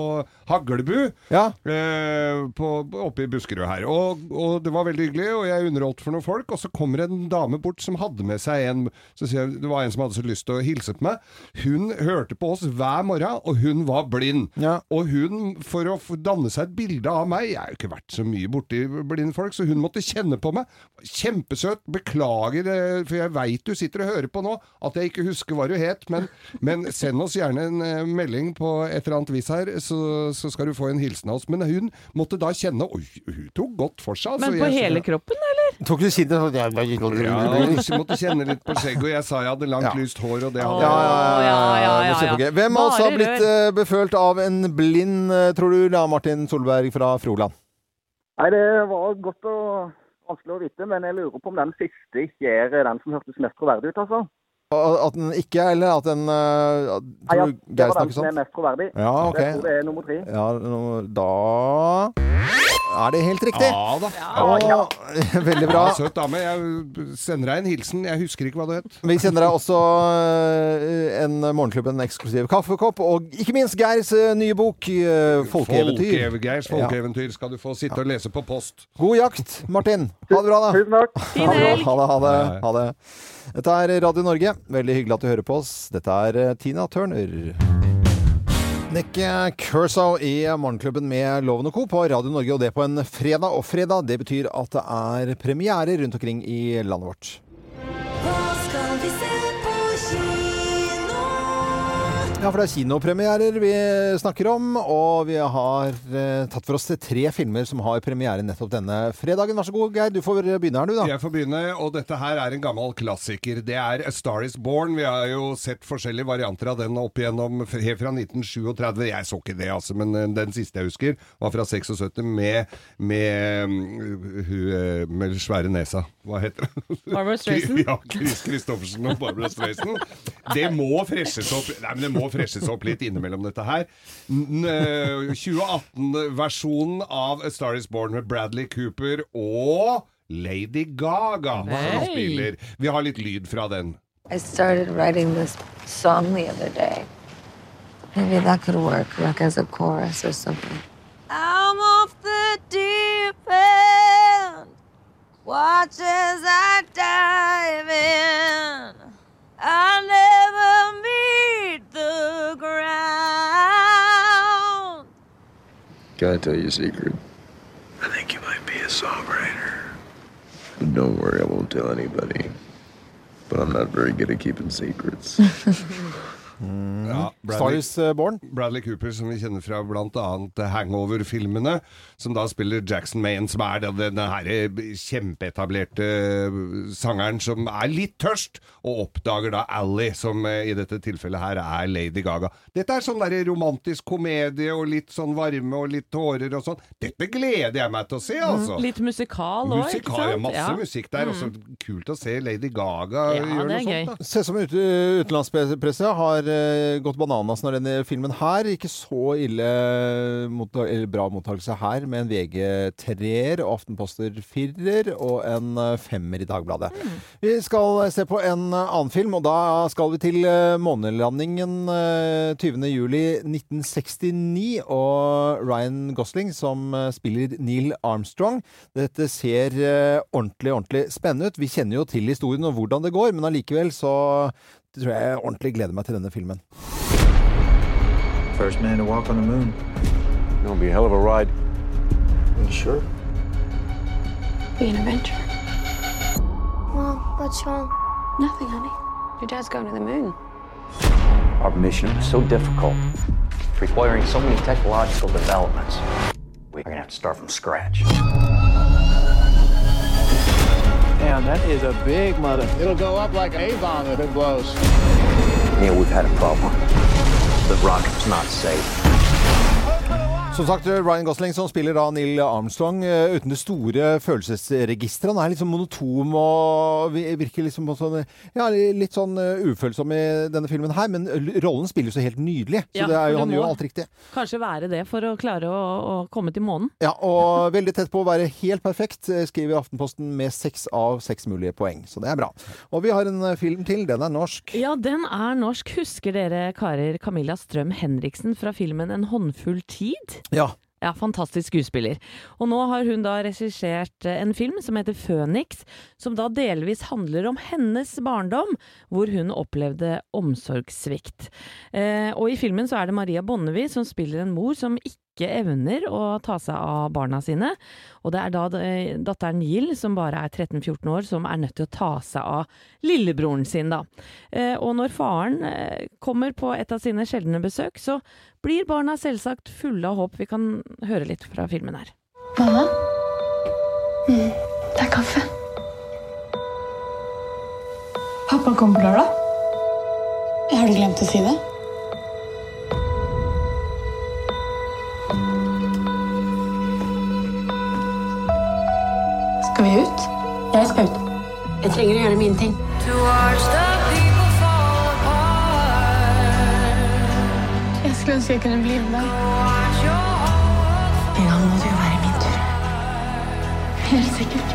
Haglebu eh, på, oppe i Buskerud her. Og, og det var veldig hyggelig, og jeg underholdt for noen folk. Og så kommer en dame bort som hadde med seg en så sier jeg, Det var en som hadde så lyst til å hilse på meg. Hun hørte på oss hver morgen, og hun var blind. Og hun, for å danne seg et bilde av meg Jeg har jo ikke vært så mye borti blinde folk, så hun måtte kjenne på meg. Kjempesøt. Beklager, eh, for jeg veit du sitter og hører på nå at jeg ikke husker hva du het, men, men send oss gjerne en eh, melding på et eller annet vis her, så, så skal du få en hilsen av oss. Men hun måtte da kjenne Oi, hun tok godt for seg. altså. Men på Jeg- hele kroppen, eller? Tok du siden sånn ja, hun måtte kjenne litt på skjegget, og jeg sa jeg hadde langt, lyst hår, og det hadde Ja, ja, ja, ja, ja. Hvem av oss har blitt uh, befølt av en blind, eh, tror du, da, Martin Solberg fra Froland? Nei, det var godt og vanskelig å vite, men jeg lurer på om den siste ikke er den som hørtes mest troverdig ut, altså. At den ikke, eller at den uh, Tror ja, du det var den som er sånn? mest troverdig. Ja, ok. Jeg tror det er nummer tre. Ja, da er det helt riktig. Ja da. Å, *laughs* veldig bra. Ja, søt dame. Jeg sender deg en hilsen. Jeg husker ikke hva du het. Vi sender deg også eh, en Morgenklubb, en eksklusiv kaffekopp, og ikke minst Geirs eh, nye bok, eh, 'Folkeeventyr'. Folke- Geirs folkeeventyr skal du få sitte og lese på post. God jakt, Martin. Ha det bra, da. Tusen takk. *laughs* Ha det, ha det, ha det, ha det. Dette er Radio Norge. Veldig hyggelig at du hører på oss. Dette er Tina Turner. Nick Cursow i Morgenklubben med Loven og Co. på Radio Norge, og det på en fredag. Og fredag, det betyr at det er premiere rundt omkring i landet vårt. Ja, for det er kinopremierer vi snakker om, og vi har eh, tatt for oss tre filmer som har premiere nettopp denne fredagen. Vær så god, Geir. Du får begynne her, du, da. Jeg får begynne, og dette her er en gammel klassiker. Det er A Star Is Born. Vi har jo sett forskjellige varianter av den opp igjennom helt fra 1937. Jeg så ikke det, altså, men eh, den siste jeg husker, var fra 76 med, med mm, hun med med svære nesa. Hva heter det? Barbra *laughs* Streisand? Ja, Chris Christoffersen og Barbara Streisand. Det må freshes opp Nei, men det må freshes opp litt innimellom dette her. Eh, 2018-versjonen av A Star Is Born med Bradley Cooper og Lady Gaga som spiller. Vi har litt lyd fra den. I started writing this song the other day. Maybe that could work, like as a chorus or something. I'm off the deep end. Watch as I dive in. I Can I tell you a secret? I think you might be a songwriter. But don't worry, I won't tell anybody. But I'm not very good at keeping secrets. *laughs* Ja, Star is uh, Born. Bradley Cooper, som vi kjenner fra bl.a. Hangover-filmene, som da spiller Jackson Maine, som er denne her kjempeetablerte sangeren som er litt tørst, og oppdager da Ally, som eh, i dette tilfellet her er Lady Gaga. Dette er sånn der romantisk komedie og litt sånn varme og litt tårer og sånn. Dette gleder jeg meg til å se, altså! Litt musikal òg, ikke sant? ja, masse Ja. musikk der. Mm. Også kult å se Lady Gaga Ja, gjøre det er noe gøy. sånt. da. Ser ut som utenlandspresset har gått gått bananas når denne filmen her Ikke så ille mot, eller bra mottakelse her, med en VG3-er, og Aftenposter 4-er og en eh, femmer i Dagbladet. Vi skal se på en eh, annen film, og da skal vi til eh, månelandingen eh, 20. juli 1969, og Ryan Gosling som spiller Neil Armstrong. Dette ser ordentlig, ordentlig spennende ut. Vi kjenner jo til historien og hvordan det går, men allikevel så tror jeg jeg ordentlig gleder meg til denne filmen. First man to walk on the moon. Gonna be a hell of a ride. You sure? Be an adventure. Mom, what's wrong? Nothing, honey. Your dad's going to the moon. Our mission is so difficult, requiring so many technological developments. We're gonna have to start from scratch. Damn, that is a big mother. It'll go up like an A-bomb if it blows. Neil, we've had a problem. The rocket's not safe. Som sagt, Ryan Gosling som spiller da Neil Armstrong eh, uten det store følelsesregisteret. Han er sånn monotom og virker liksom sånn, ja, litt sånn eh, ufølsom i denne filmen her, men rollen spiller så helt nydelig. Så Ja, det er jo, han gjør alt riktig. Kanskje være det for å klare å, å komme til månen. Ja, og veldig tett på å være helt perfekt, eh, skriver Aftenposten med seks av seks mulige poeng. Så det er bra. Og vi har en film til. Den er norsk. Ja, den er norsk. Husker dere karer Camilla Strøm Henriksen fra filmen En håndfull tid? Ja. Ja, fantastisk skuespiller. Og nå har hun da regissert eh, en film som heter Føniks, som da delvis handler om hennes barndom, hvor hun opplevde omsorgssvikt. Eh, og i filmen så er det Maria Bonnevie som spiller en mor som ikke evner å ta seg av barna sine. Og det er da datteren Jill, som bare er 13-14 år, som er nødt til å ta seg av lillebroren sin, da. Eh, og når faren eh, kommer på et av sine sjeldne besøk, så blir barna selvsagt fulle av håp. Vi kan høre litt fra filmen her. Mamma? Mm, det er kaffe. Pappa kommer på lørdag. Har du glemt å si det? Jeg trenger å gjøre mine ting. Jeg skulle ønske jeg kunne bli med deg. En gang må det jo være min tur. Helt sikkert.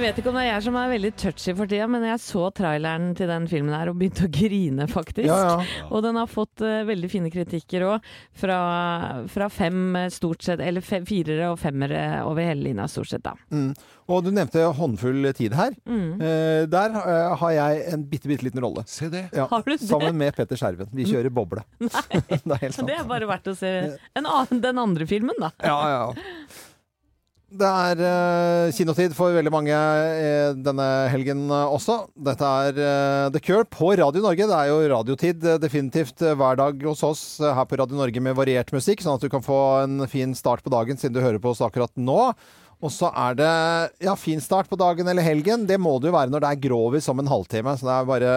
Jeg, vet ikke om det er jeg som er veldig touchy for tida, men jeg så traileren til den filmen her og begynte å grine, faktisk. Ja, ja. Og den har fått uh, veldig fine kritikker òg, fra, fra fem eh, stort sett, eller fem, firere og femmere over hele linja, stort sett, da. Mm. Og du nevnte håndfull tid her. Mm. Uh, der uh, har jeg en bitte, bitte liten rolle. Se det. Ja, Har du det? Sammen med Petter Skjerven. Vi kjører boble. *laughs* det er helt sant. Det er bare verdt å se en annen, den andre filmen, da. Ja, ja. Det er uh, kinotid for veldig mange uh, denne helgen uh, også. Dette er The Cure på Radio Norge. Det er jo radiotid definitivt hver dag hos oss her på Radio Norge med variert musikk, sånn at du kan få en fin start på dagen siden du hører på oss akkurat nå. Og så er det ja, fin start på dagen eller helgen. Det må det jo være når det er grovis om en halvtime. Så det er bare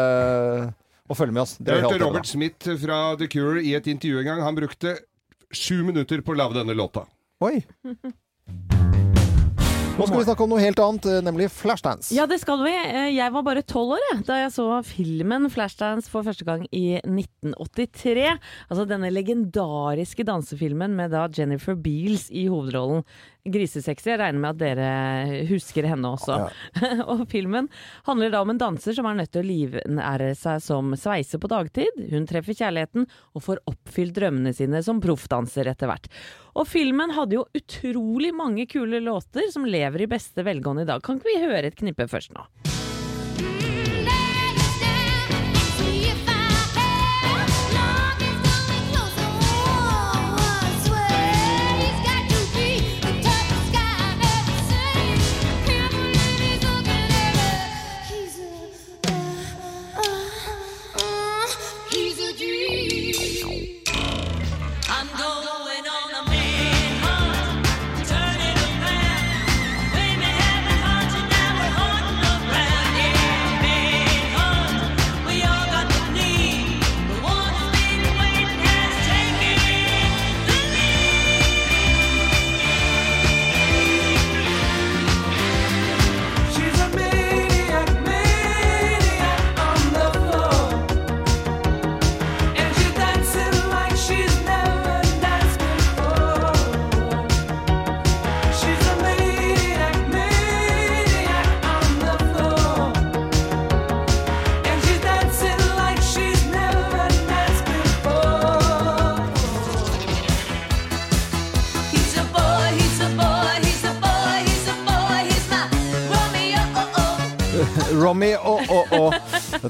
å følge med oss. Det Jeg hørte Robert Smith fra The Cure i et intervju en gang. Han brukte sju minutter på å lage denne låta. Oi. *laughs* Nå skal vi snakke om noe helt annet, eh, nemlig Flashdance. Ja, det skal vi. Eh, Jeg var bare tolv år da jeg så filmen Flashdance for første gang i 1983. Altså denne legendariske dansefilmen med da Jennifer Beals i hovedrollen. Grisesexy. Jeg regner med at dere husker henne også. *laughs* og filmen handler da om en danser som er nødt til å livnære seg som sveiser på dagtid. Hun treffer kjærligheten og får oppfylt drømmene sine som proffdanser etter hvert. Og filmen hadde jo utrolig mange kule låter som lever i beste velgående i dag. Kan ikke vi høre et knippe først nå?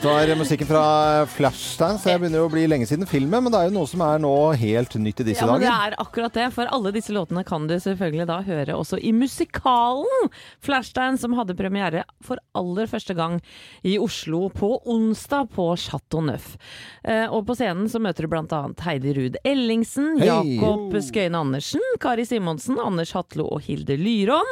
Dette var musikken fra Flashdance. Det begynner jo å bli lenge siden filmen, men det er jo noe som er nå helt nytt i disse Ja, men det er akkurat det, for alle disse låtene kan du selvfølgelig da høre også i musikalen Flashdance, som hadde premiere for aller første gang i Oslo på onsdag på Chateau Neuf. Eh, og på scenen så møter du annet Heidi Ruud Ellingsen, hey. Jakob Skøyen Andersen, Kari Simonsen, Anders Hatlo og Hilde Lyron.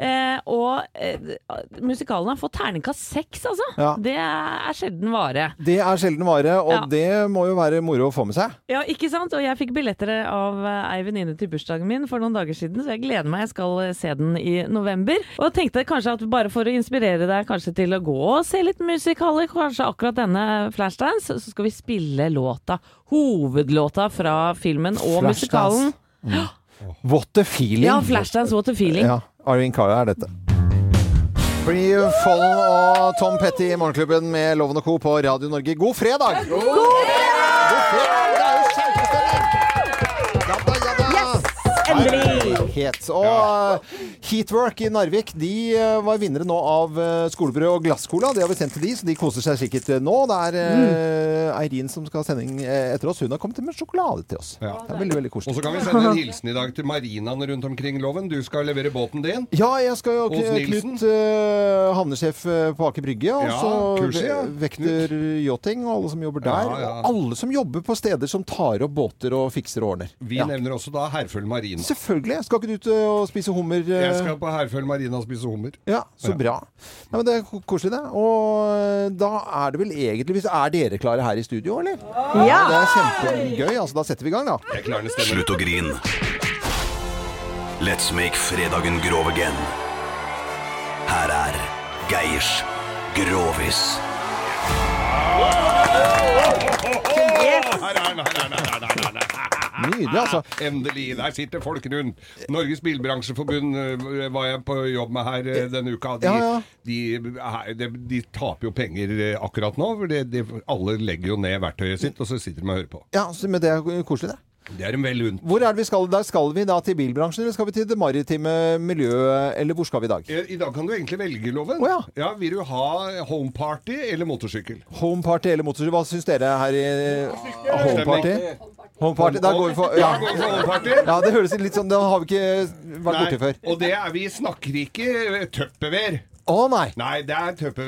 Eh, og eh, musikalen har fått terningkast seks, altså. Ja. Det er sjelden vare. Det er sjelden vare, og Ja. det må jo være moro å få med seg. Ja, ikke sant? Og jeg fikk billetter av eh, ei venninne til bursdagen min for noen dager siden, så jeg gleder meg. Jeg skal eh, se den i november. Og tenkte kanskje at bare for å inspirere deg kanskje til å gå og se litt musikaler, kanskje akkurat denne Flashdance, så skal vi spille låta, hovedlåta fra filmen og musikalen. Mm. What a feeling. Ja, Flashdance, what a feeling. Ja, Irene Cara er dette. Free Follen og Tom Petty i Morgenklubben med Loven og Co. på Radio Norge. God fredag! God fredag! God fredag! Het. Og uh, Heatwork i Narvik de uh, var vinnere nå av uh, skolebrød og glasscola. Det har vi sendt til de, så de koser seg sikkert nå. Det er Eirin som skal ha sending etter oss. Hun har kommet med sjokolade til oss. Det er veldig, veldig Og så kan vi sende en *laughs* hilsen i dag til marinaen rundt omkring Loven. Du skal levere båten din. Ja, jeg skal jo Knut, uh, havnesjef på Aker Brygge, og Ja, så kurset, ja. Vekter Yachting og alle som jobber der. Ja, ja. Og alle som jobber på steder som tar opp båter og fikser og ordner. Vi Ja. nevner også da Herføl Marina. Selvfølgelig. Skal ikke du ut uh, og spise hummer? uh, Jeg skal på Herføl Marina og spise hummer. Ja, så Ja. bra. Nei, men Det er koselig, det. Og uh, da er det vel egentlig hvis- Er dere klare her i studio, eller? Ja! Det er kjempegøy. Altså, da setter vi i gang, da. Slutt å grine. Let's make fredagen grov again. Her er Geirs Grovis. Her er han, her er han, her er den. Nydelig, altså. *laughs* Endelig. Der sitter folk rundt. Norges Bilbransjeforbund eh, var jeg på jobb med her eh, denne uka. De, Ja, ja. De, de, de taper jo penger eh, akkurat nå. For de, alle legger jo ned verktøyet sitt, og så sitter de og hører på. Ja, Men det er koselig, det. Det er en vel unt. Hvor er det vi skal? Der skal vi da til bilbransjen, eller skal vi til det maritime miljøet, eller hvor skal vi i dag? Eh, I dag kan du egentlig velge, Loven. ja. ja. Vil du ha homeparty eller motorsykkel? Homeparty eller motorsykkel? Hva syns dere her i Homeparty? Homeparty, da går vi for ja. Homeparty. ja, det høres litt sånn Det har vi ikke vært borti før. Og det er vi snakker ikke tupperware. Å nei. Nei, det er tøppe.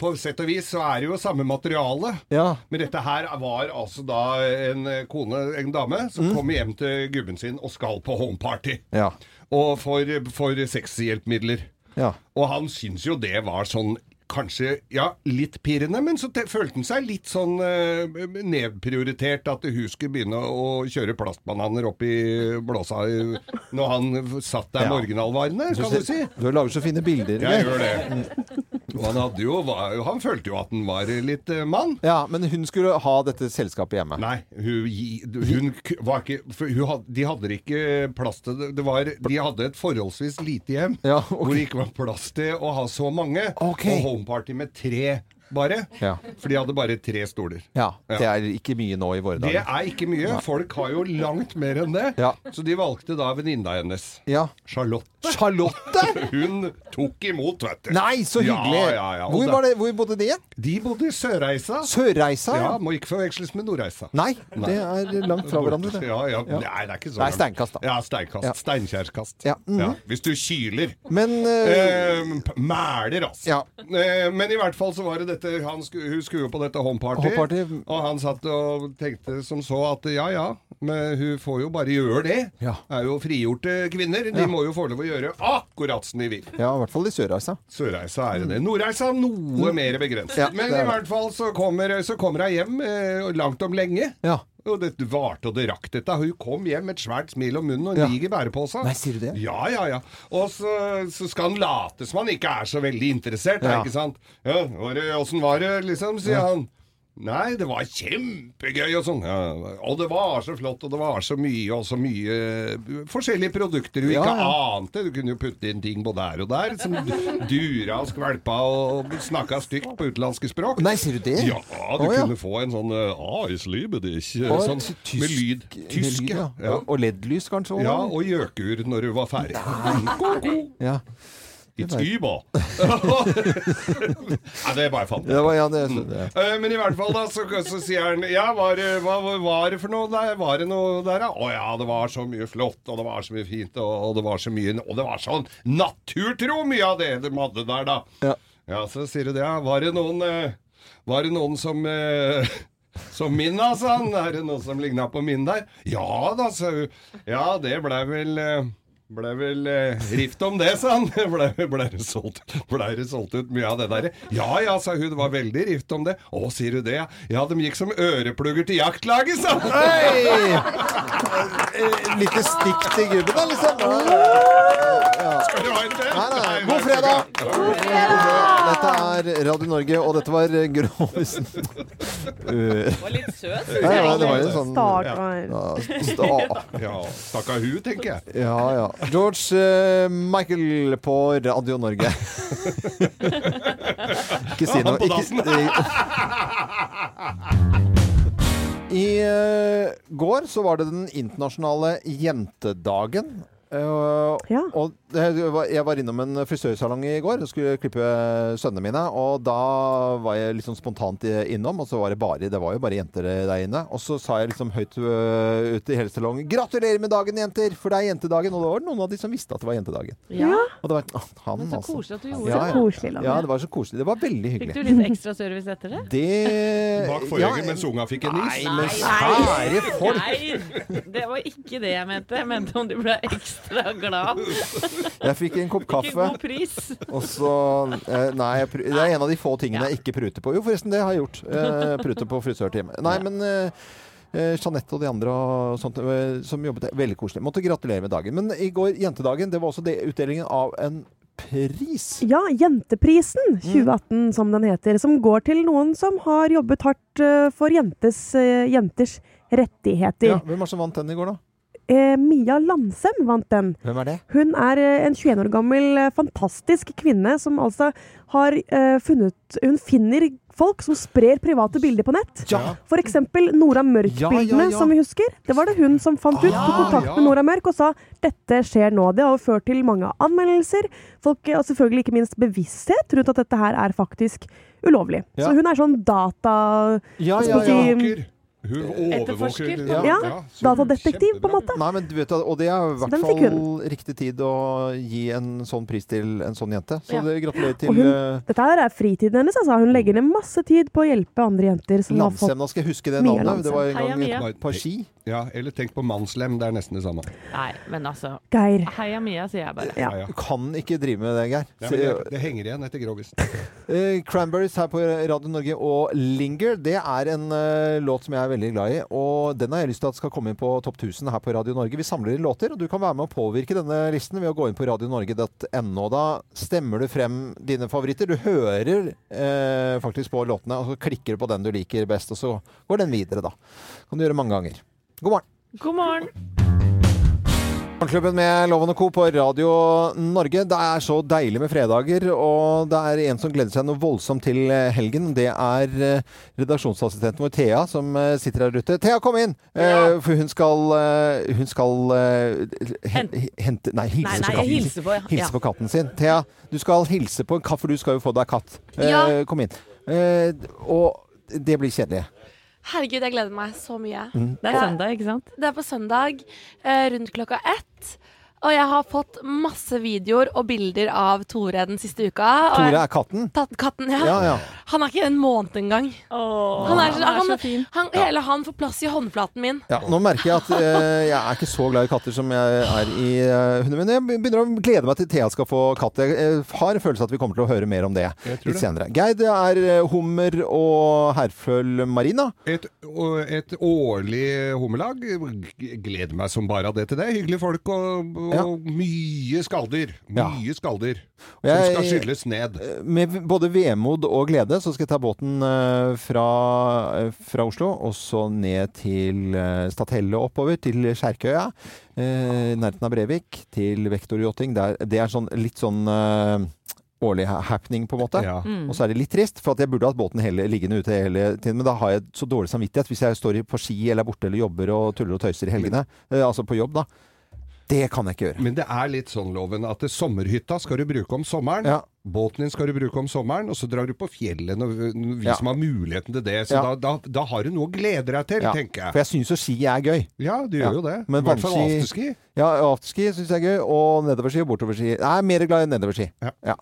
På sett og vis så er det jo samme materiale. Ja. Men dette her var altså da en kone, en dame, som Mm. kommer hjem til gubben sin og skal på homeparty. Ja. Og for, for sexhjelpemidler. Ja. Og han syns jo det var sånn Kanskje ja, litt pirrende, men så te- følte han seg litt sånn eh, nedprioritert at hun skulle begynne å kjøre plastbananer opp i blåsa når han satt der Ja. morgenalvarende, kan du si. Du lager så fine bilder. Jeg gjør det. Han jo, var, han følte jo at han var litt eh, mann. Ja, men hun skulle ha dette selskapet hjemme. Nei, hun, hun var ikke hun hadde, De hadde ikke plass til det. det var, de hadde et forholdsvis lite hjem hvor det ikke var plass til å ha så mange. Okay. Og homeparty med tre bare. Ja. For de hadde bare tre stoler. Ja, Det er ikke mye nå i våre Det er ikke mye. Folk har jo langt mer enn det. Ja. Så de valgte da venninna hennes. Ja. Charlotte. Charlotte? *laughs* Hun tok imot, vet du. Nei, så hyggelig! Ja, ja. Hvor, da- var det, hvor bodde de igjen? De bodde i Sørreisa. Sørreisa? Ja, Må ikke forveksles med Nordreisa. Nei, det er langt fra hverandre. Det. Ja, ja. Ja. Nei, det er ikke så Nei, steinkast, da. Ja, steinkast. Ja. Steinkjerskast. Ja. mhm. Hvis du kyler. Men uh... Eh, Mæler, altså. Eh, men i hvert fall så var det dette han skulle, Hun skulle jo på dette homeparty, home og han satt og tenkte som så at ja ja, men hun får jo bare gjøre det. Ja. Er jo frigjorte kvinner. De Ja. må jo få lov å gjøre akkurat som de vil. Ja, i hvert fall i Sørreisa. Sørreisa er det. Nordreisa noe mer begrenset. Ja, Men i hvert fall så kommer, så kommer hun hjem eh, langt om lenge. Ja. Og det varte og det rakk dette. Hun kom hjem med et svært smil om munnen og en Ja. diger bærepose. Nei, sier du det? Ja, ja, ja. Og så, så skal han late som han ikke er så veldig interessert, Ja. ikke sant? Ja, åssen var det, liksom, sier han. Nei, det var kjempegøy og sånn. Ja, og det var så flott, og det var så mye, og så mye eh, forskjellige produkter du Ja, ikke ja. ante. Du kunne jo putte inn ting både her og der, som dura og skvalpa og snakka stygt på utenlandske språk. Nei, sier du det? Ja, du ja. kunne få en sånn uh, ah, ich liebe dich, Og sånn, med lyd. Tysk, ja. ja. Og, LED-lys kanskje? også? Ja, og gjøkur når du var ferdig. Ja. It's Uber! Nei, det er bare fant jeg. Ja, det, det. Eh, Men i hvert fall da, så, så sier han Ja, var hva var det for noe der? Var det noe der, da? Å ja, det var så mye flott, og det var så mye fint, og, og det var så mye Og det var sånn naturtro mye av det de hadde der, da. Ja. Ja, så sier du det, ja. Var det noen eh, Var det noen som eh, *laughs* som min, da, sa han. Er det noen som ligna på min der? Ja da, sa hun. Ja, det blei vel ble vel eh, rift om det, sa han. *laughs* Ble, ble, det solgt, ble det solgt ut mye av det der? Ja ja, sa hun. Det var veldig rift om det. Å, sier du det? Ja, ja de gikk som øreplugger til jaktlaget, sa han. Hei! Eh, Lite stikk til gubben, da, liksom. Ja. Skal du ha en til? Nei, nei. God fredag! Dette er Radio Norge, og dette var Grovisen. *laughs* Det var litt søt. Ja, ja, det var jo sånn Start ja. Ja, sta- Ja, hun, tenker jeg. Ja, ja. George eh, Michael på Radio Norge. *laughs* Ikke si noe. Ikke, I eh, går så var det den internasjonale jentedagen. Eh, Og det var- jeg var innom en frisørsalong i går og skulle klippe sønnene mine. Og da var jeg sånn spontant innom, og så var det bare Det var jo bare jenter der inne. Og så sa jeg liksom høyt øh, ut i hele salongen 'Gratulerer med dagen, jenter!' For det er jentedagen. Og det var noen av de som visste at det var jentedagen. Ja. Og det var «Åh, han, Men så altså. koselig at du gjorde ja, det. ja. Så koselig. Ja, det var så koselig. Det var veldig hyggelig. Fikk du litt ekstra service etter det? Det Bak forhenget mens unga fikk en is. Nei, nei, nei, folk! Nei, det var ikke det jeg mente. Jeg mente om du ble ekstra glad. Jeg fikk en kopp kaffe. Ikke god pris. Og så eh, Nei, jeg pr- det er en av de få tingene jeg ikke pruter på. Jo, forresten, det har jeg gjort. Eh, pruter på frisørtime. Nei, men eh, eh, Jeanette og de andre og sånt, som jobbet der. Veldig koselig. Måtte gratulere med dagen. Men i går, jentedagen, det var også det, utdelingen av en pris. Ja, Jenteprisen 2018, som den heter. Som går til noen som har jobbet hardt for jentes, jenters rettigheter. Ja, hvem var det som vant den i går, da? Eh, Mia Landsem vant den. Hvem er det? Hun er eh, en 21 år gammel eh, fantastisk kvinne som altså har eh, funnet Hun finner folk som sprer private bilder på nett. Ja. For eksempel Nora Mørk-bildene, Ja, ja, som vi husker. Det var det hun som fant ut. Tok kontakt med Nora Mørk og sa dette skjer nå. Det har jo ført til mange anmeldelser. Folk, eh, og selvfølgelig ikke minst bevissthet rundt at dette her er faktisk ulovlig. Så hun er sånn data... Ja, ja, ja. Hun overvåker Ja. Ja, så datadetektiv, på en måte. Nei, men du vet, Og det er i hvert fall riktig tid å gi en sånn pris til en sånn jente. Så Ja. det, gratulerer til Og hun, eh, dette her er fritiden hennes, altså. Hun legger ned masse tid på å hjelpe andre jenter som har fått Landsemna. Skal jeg huske det navnet? Det var en Heia gang Mia. et par ski. Ja, eller tenk på mannslem, det er nesten det samme. Nei, men altså Geir. Heia Mia, sier jeg bare. Ja, ja. Du kan ikke drive med det, Geir. Ja, det, det henger igjen etter Grovis. Eh, Cranberries her på Radio Norge og Linger, det er en uh, låt som jeg veldig glad i. Og den har jeg lyst til at skal komme inn på topp 1000 her på Radio Norge. Vi samler inn låter, og du kan være med å påvirke denne listen ved å gå inn på radionorge.no. Da stemmer du frem dine favoritter. Du hører eh, faktisk på låtene, og så klikker du på den du liker best, og så går den videre, da. Kan du gjøre mange ganger. God morgen. God morgen. Morgenklubben med Loven og Co. på Radio Norge. Det er så deilig med fredager, og det er en som gleder seg noe voldsomt til eh, helgen. Det er eh, redaksjonsassistenten vår Thea som eh, sitter her ute. Thea, kom inn! Ja. For hun skal, eh, hun skal eh, hente Nei, hilse Nei, nei, på katten. hilse på, ja. Hilse på katten sin. Thea, du skal hilse på en katt, for du skal jo få deg katt. Eh, Ja. Kom inn. Eh, Og det blir kjedelig. Herregud, jeg gleder meg så mye. Mm. Det er søndag, ikke sant? Det er på søndag eh, rundt klokka ett. Og jeg har fått masse videoer og bilder av Tore den siste uka. Tore er katten? Tatt katten, ja. Ja, ja. Han er ikke en måned engang. han er, så, han er så fin. Han, hele han får plass i håndflaten min. Ja, nå merker jeg at eh, jeg er ikke så glad i katter som jeg er i uh, hunder. Men jeg begynner å glede meg til Thea skal få katt. Jeg eh, har en følelse at vi kommer til å høre mer om det litt senere. Geir, det er eh, hummer og herføl marina. Et, et årlig hummerlag. Gleder meg som bare av det til det. Hyggelige folk og, og mye skaldyr. Ja. Mye som jeg- skal skylles ned. Med både vemod og glede så skal jeg ta båten eh, fra, eh, fra Oslo og så ned til Statelle Stathelle oppover, til Skjerkøya. Uh, nærheten av Brevik, til vektorjotting. Det er, det er sånn, litt sånn eh, årlig happening, på en måte. Ja. Mm. Og så er det litt trist, for at jeg burde hatt båten hele, liggende ute hele tiden. Men da har jeg så dårlig samvittighet hvis jeg står på ski eller er borte eller jobber og tuller og tøyser i helgene. Eh, altså på jobb, da. Det kan jeg ikke gjøre. Men det er litt sånn, Loven, at sommerhytta skal du bruke om sommeren. Båten din skal du bruke om sommeren, og så drar du på fjellet når vi Ja. som har muligheten til det. Så Ja. da, da, da har du noe å glede deg til, Ja, tenker jeg. For jeg syns jo ski er gøy. Ja, du gjør jo det. Men I hvert fall afterski. Ja, afterski syns jeg er gøy. Og nedoverski og bortoverski. Jeg er mer glad i nedoverski. Ja.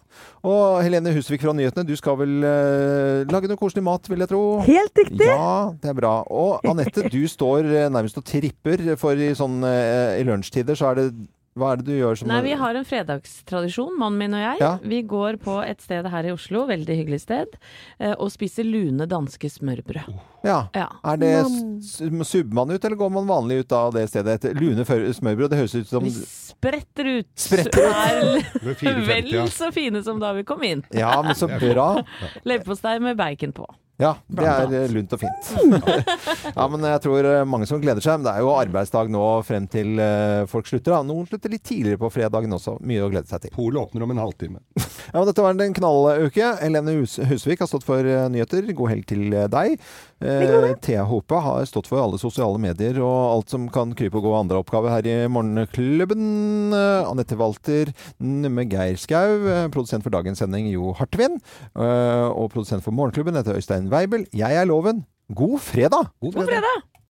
Og Helene Husvik fra Nyhetene, du skal vel uh, lage noe koselig mat, vil jeg tro? Helt riktig! Ja, det er bra. Og Anette, du står eh, nærmest og tripper, for i sånn uh, i lunsjtider så er det Hva er det du gjør som Nei, vi har en fredagstradisjon, mannen min og jeg. Ja. Vi går på et sted her i Oslo, veldig hyggelig sted, eh, og spiser lune danske smørbrød. Ja. Ja. Er det Subber man ut, eller går man vanlig ut av det stedet? Et lune smørbrød, det høres ut som Vi spretter ut. Spretter ut. Er *laughs* vel så fine som da vi kom inn. Ja, men så bra. Leverpostei med bacon på. Ja, det er eh, lunt og fint. *laughs* ja, men jeg tror eh, mange som gleder seg. Men det er jo arbeidsdag nå frem til eh, folk slutter. Da. Noen slutter litt tidligere på fredagen også. Mye å glede seg til. Polet åpner om en halvtime. *laughs* Ja, men Dette var en knalluke. Helene Hus Husvik har stått for eh, nyheter. God helg til eh, deg. Eh, Thea Hope har stått for alle sosiale medier og alt som kan krype og gå andre oppgaver her i Morgenklubben. Eh, Anette Walter Numme Geir Skau. eh, Produsent for dagens sending Jo Hartvin. Eh, og produsent for Morgenklubben heter Øystein Weibel. Jeg er Loven. God fredag! God fredag!